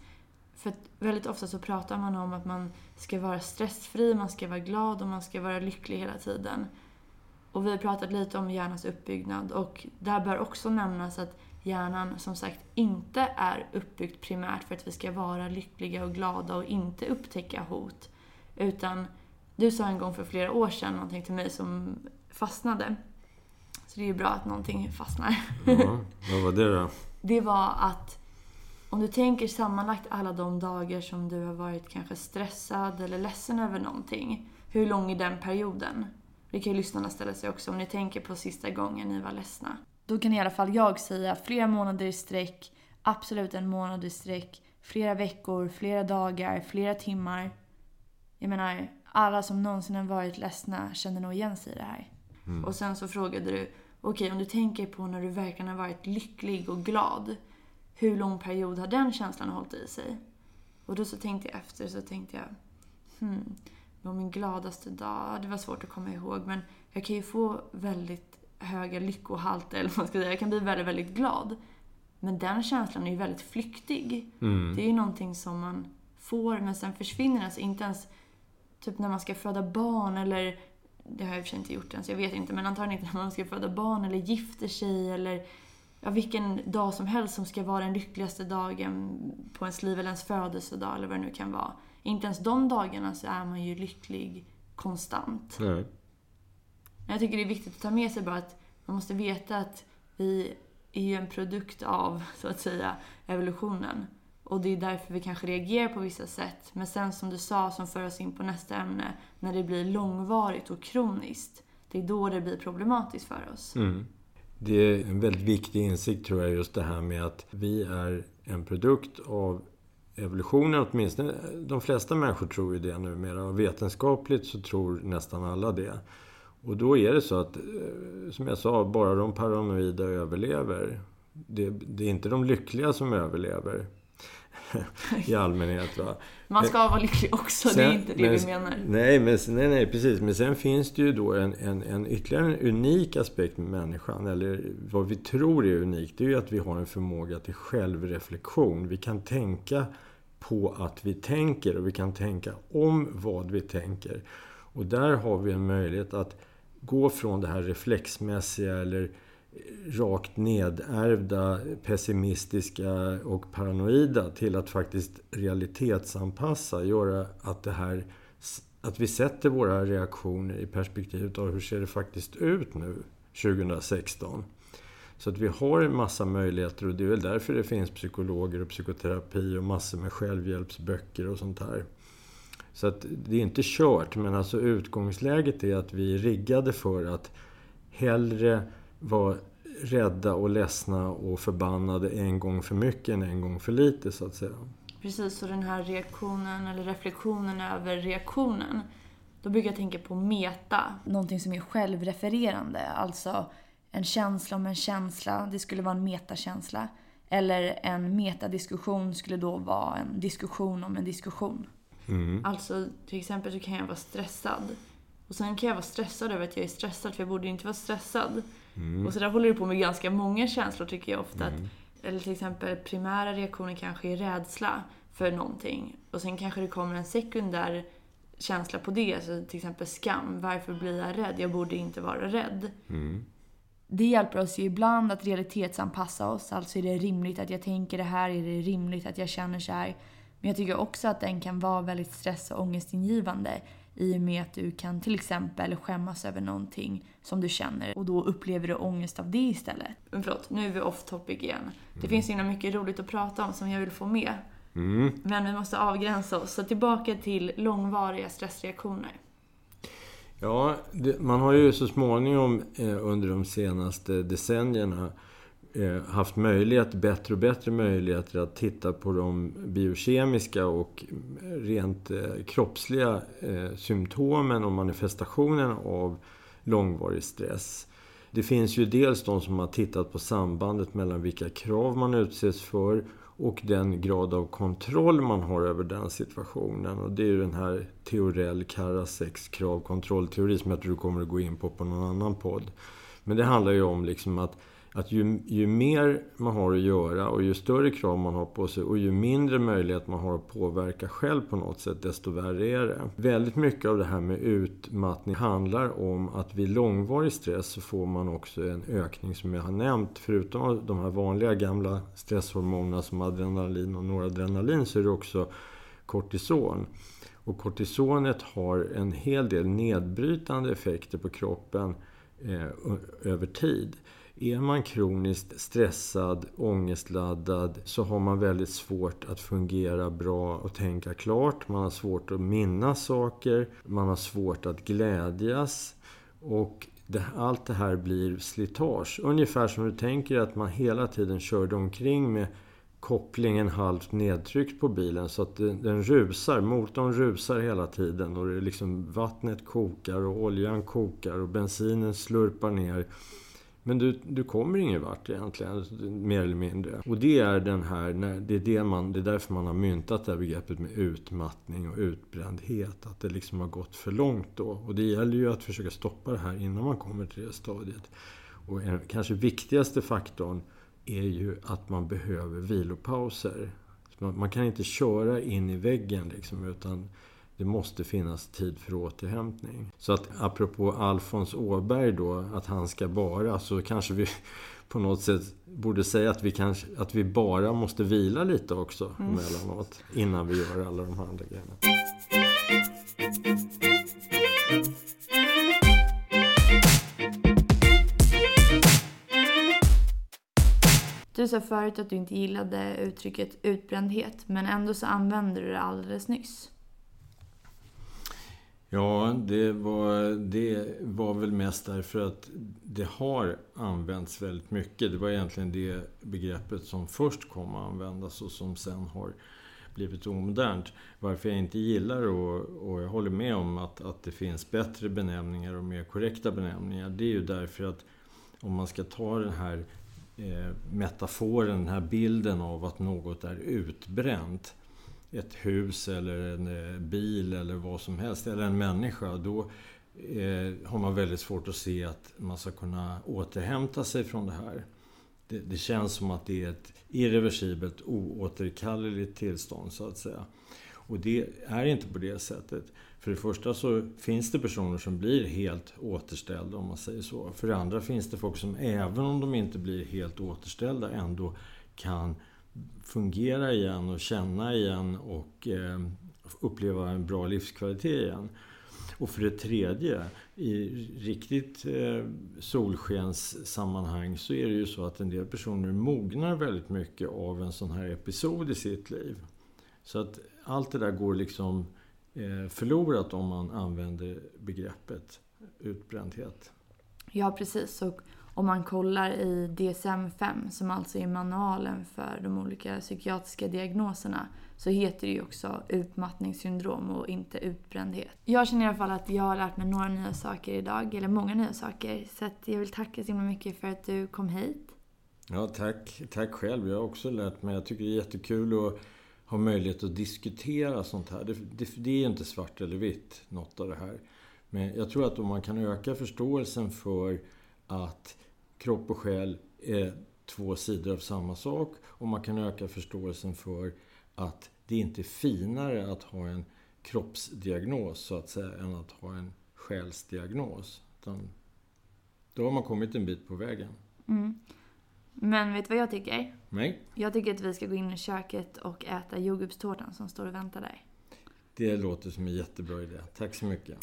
för att väldigt ofta så pratar man om att man ska vara stressfri, man ska vara glad och man ska vara lycklig hela tiden. Och vi har pratat lite om hjärnans uppbyggnad och där bör också nämnas att hjärnan som sagt inte är uppbyggt primärt för att vi ska vara lyckliga och glada och inte upptäcka hot. Utan du sa en gång för flera år sedan någonting till mig som fastnade. Så det är ju bra att någonting fastnar. Ja, vad var det då? Det var att om du tänker sammanlagt alla de dagar som du har varit kanske stressad eller ledsen över någonting. Hur lång är den perioden? Det kan ju lyssnarna ställa sig också om ni tänker på sista gången ni var ledsna. Då kan i alla fall jag säga flera månader i sträck, absolut en månad i sträck, flera veckor, flera dagar, flera timmar. Jag menar, alla som någonsin har varit ledsna känner nog igen sig i det här. Mm. Och sen så frågade du, okej okay, om du tänker på när du verkligen har varit lycklig och glad, hur lång period har den känslan hållit i sig? Och då så tänkte jag efter så tänkte jag, hmm, min gladaste dag? Det var svårt att komma ihåg men jag kan ju få väldigt höga lyckohalter, eller vad man ska säga. Jag kan bli väldigt, väldigt glad. Men den känslan är ju väldigt flyktig. Mm. Det är ju någonting som man får men sen försvinner den. Alltså inte ens typ när man ska föda barn eller det har jag i och för sig inte gjort än så jag vet inte men antagligen inte när man ska föda barn eller gifter sig eller ja, vilken dag som helst som ska vara den lyckligaste dagen på ens liv eller ens födelsedag eller vad det nu kan vara. Inte ens de dagarna så är man ju lycklig konstant. Nej. Men jag tycker det är viktigt att ta med sig bara att man måste veta att vi är ju en produkt av, så att säga, evolutionen. Och det är därför vi kanske reagerar på vissa sätt. Men sen som du sa, som för oss in på nästa ämne, när det blir långvarigt och kroniskt, det är då det blir problematiskt för oss. Mm. Det är en väldigt viktig insikt tror jag, just det här med att vi är en produkt av evolutionen. Åtminstone de flesta människor tror ju det numera. Och vetenskapligt så tror nästan alla det. Och då är det så att, eh, som jag sa, bara de paranoida överlever. Det, det är inte de lyckliga som överlever. *laughs* I allmänhet. Va? Man ska vara lycklig också, det är inte det men, vi menar. Nej, men, nej, nej, precis. Men sen finns det ju då en, en, en ytterligare en unik aspekt med människan. Eller vad vi tror är unikt. Det är ju att vi har en förmåga till självreflektion. Vi kan tänka på att vi tänker och vi kan tänka om vad vi tänker. Och där har vi en möjlighet att gå från det här reflexmässiga eller eh, rakt nedärvda, pessimistiska och paranoida till att faktiskt realitetsanpassa, göra att det här att vi sätter våra reaktioner i perspektivet av hur ser det faktiskt ut nu 2016. Så att vi har en massa möjligheter och det är väl därför det finns psykologer och psykoterapi och massor med självhjälpsböcker och sånt här. Så att det är inte kört, men alltså utgångsläget är att vi är riggade för att hellre vara rädda och ledsna och förbannade en gång för mycket än en gång för lite, så att säga. Precis, och den här reaktionen, eller reflektionen över reaktionen. Då brukar jag tänka på meta, någonting som är självrefererande. Alltså en känsla om en känsla, det skulle vara en metakänsla. Eller en metadiskussion skulle då vara en diskussion om en diskussion. Mm. Alltså till exempel så kan jag vara stressad. Och sen kan jag vara stressad över att jag är stressad för jag borde inte vara stressad. Mm. Och så där håller det på med ganska många känslor tycker jag ofta. Mm. Att, eller till exempel primära reaktioner kanske är rädsla för någonting. Och sen kanske det kommer en sekundär känsla på det. Så till exempel skam. Varför blir jag rädd? Jag borde inte vara rädd. Mm. Det hjälper oss ju ibland att realitetsanpassa oss. Alltså är det rimligt att jag tänker det här? Är det rimligt att jag känner så här? Men jag tycker också att den kan vara väldigt stress och ångestingivande i och med att du kan till exempel skämmas över någonting som du känner och då upplever du ångest av det istället. Men förlåt, nu är vi off topic igen. Det finns ju mycket roligt att prata om som jag vill få med. Mm. Men vi måste avgränsa oss. Så tillbaka till långvariga stressreaktioner. Ja, det, man har ju så småningom eh, under de senaste decennierna eh, Eh, haft möjlighet, bättre och bättre möjligheter att titta på de biokemiska och rent eh, kroppsliga eh, symptomen och manifestationen av långvarig stress. Det finns ju dels de som har tittat på sambandet mellan vilka krav man utsätts för och den grad av kontroll man har över den situationen. Och det är ju den här Teorell Karasex kravkontrollteori som jag tror du kommer att gå in på på någon annan podd. Men det handlar ju om liksom att att ju, ju mer man har att göra och ju större krav man har på sig och ju mindre möjlighet man har att påverka själv på något sätt, desto värre är det. Väldigt mycket av det här med utmattning handlar om att vid långvarig stress så får man också en ökning som jag har nämnt. Förutom de här vanliga gamla stresshormonerna som adrenalin och noradrenalin så är det också kortison. Och kortisonet har en hel del nedbrytande effekter på kroppen eh, över tid. Är man kroniskt stressad, ångestladdad så har man väldigt svårt att fungera bra och tänka klart. Man har svårt att minnas saker. Man har svårt att glädjas. Och det, allt det här blir slitage. Ungefär som du tänker att man hela tiden körde omkring med kopplingen halvt nedtryckt på bilen så att den, den rusar. Motorn rusar hela tiden och det liksom, vattnet kokar och oljan kokar och bensinen slurpar ner men du, du kommer ingen vart egentligen, mer eller mindre. Och det är den här, det är, det, man, det är därför man har myntat det här begreppet med utmattning och utbrändhet. Att det liksom har gått för långt då. Och det gäller ju att försöka stoppa det här innan man kommer till det stadiet. Och en, kanske viktigaste faktorn är ju att man behöver vilopauser. Man, man kan inte köra in i väggen liksom, utan det måste finnas tid för återhämtning. Så att apropå Alfons Åberg då, att han ska bara, så kanske vi *laughs* på något sätt borde säga att vi, kanske, att vi bara måste vila lite också mm. emellanåt. Innan vi gör alla de här andra grejerna. Du sa förut att du inte gillade uttrycket utbrändhet, men ändå så använde du det alldeles nyss. Ja, det var, det var väl mest därför att det har använts väldigt mycket. Det var egentligen det begreppet som först kom att användas och som sen har blivit omodernt. Varför jag inte gillar och, och jag håller med om att, att det finns bättre benämningar och mer korrekta benämningar. Det är ju därför att om man ska ta den här eh, metaforen, den här bilden av att något är utbränt ett hus eller en eh, bil eller vad som helst, eller en människa, då eh, har man väldigt svårt att se att man ska kunna återhämta sig från det här. Det, det känns som att det är ett irreversibelt, oåterkalleligt tillstånd, så att säga. Och det är inte på det sättet. För det första så finns det personer som blir helt återställda, om man säger så. För det andra finns det folk som, även om de inte blir helt återställda, ändå kan fungera igen och känna igen och eh, uppleva en bra livskvalitet igen. Och för det tredje, i riktigt eh, solskenssammanhang så är det ju så att en del personer mognar väldigt mycket av en sån här episod i sitt liv. Så att allt det där går liksom eh, förlorat om man använder begreppet utbrändhet. Ja, precis. Och om man kollar i DSM-5, som alltså är manualen för de olika psykiatriska diagnoserna, så heter det ju också utmattningssyndrom och inte utbrändhet. Jag känner i alla fall att jag har lärt mig några nya saker idag, eller många nya saker. Så jag vill tacka så himla mycket för att du kom hit. Ja, tack. Tack själv. Jag har också lärt mig. Jag tycker det är jättekul att ha möjlighet att diskutera sånt här. Det, det, det är inte svart eller vitt, något av det här. Men jag tror att om man kan öka förståelsen för att kropp och själ är två sidor av samma sak och man kan öka förståelsen för att det inte är finare att ha en kroppsdiagnos så att säga än att ha en själsdiagnos. Utan då har man kommit en bit på vägen. Mm. Men vet du vad jag tycker? Nej. Jag tycker att vi ska gå in i köket och äta jordgubbstårtan som står och väntar där. Det låter som en jättebra idé. Tack så mycket.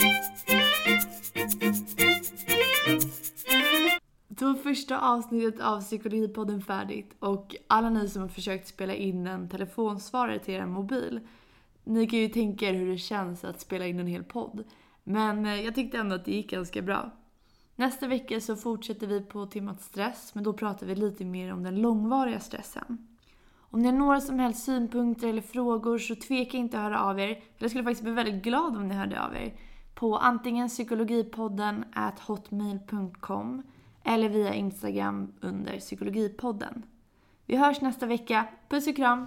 Då var första avsnittet av Psykologipodden färdigt och alla ni som har försökt spela in en telefonsvarare till er mobil, ni kan ju tänka er hur det känns att spela in en hel podd. Men eh, jag tyckte ändå att det gick ganska bra. Nästa vecka så fortsätter vi på temat stress, men då pratar vi lite mer om den långvariga stressen. Om ni har några som helst synpunkter eller frågor så tveka inte att höra av er. Jag skulle faktiskt bli väldigt glad om ni hörde av er. På antingen psykologipodden at hotmail.com eller via Instagram under psykologipodden. Vi hörs nästa vecka. Puss och kram!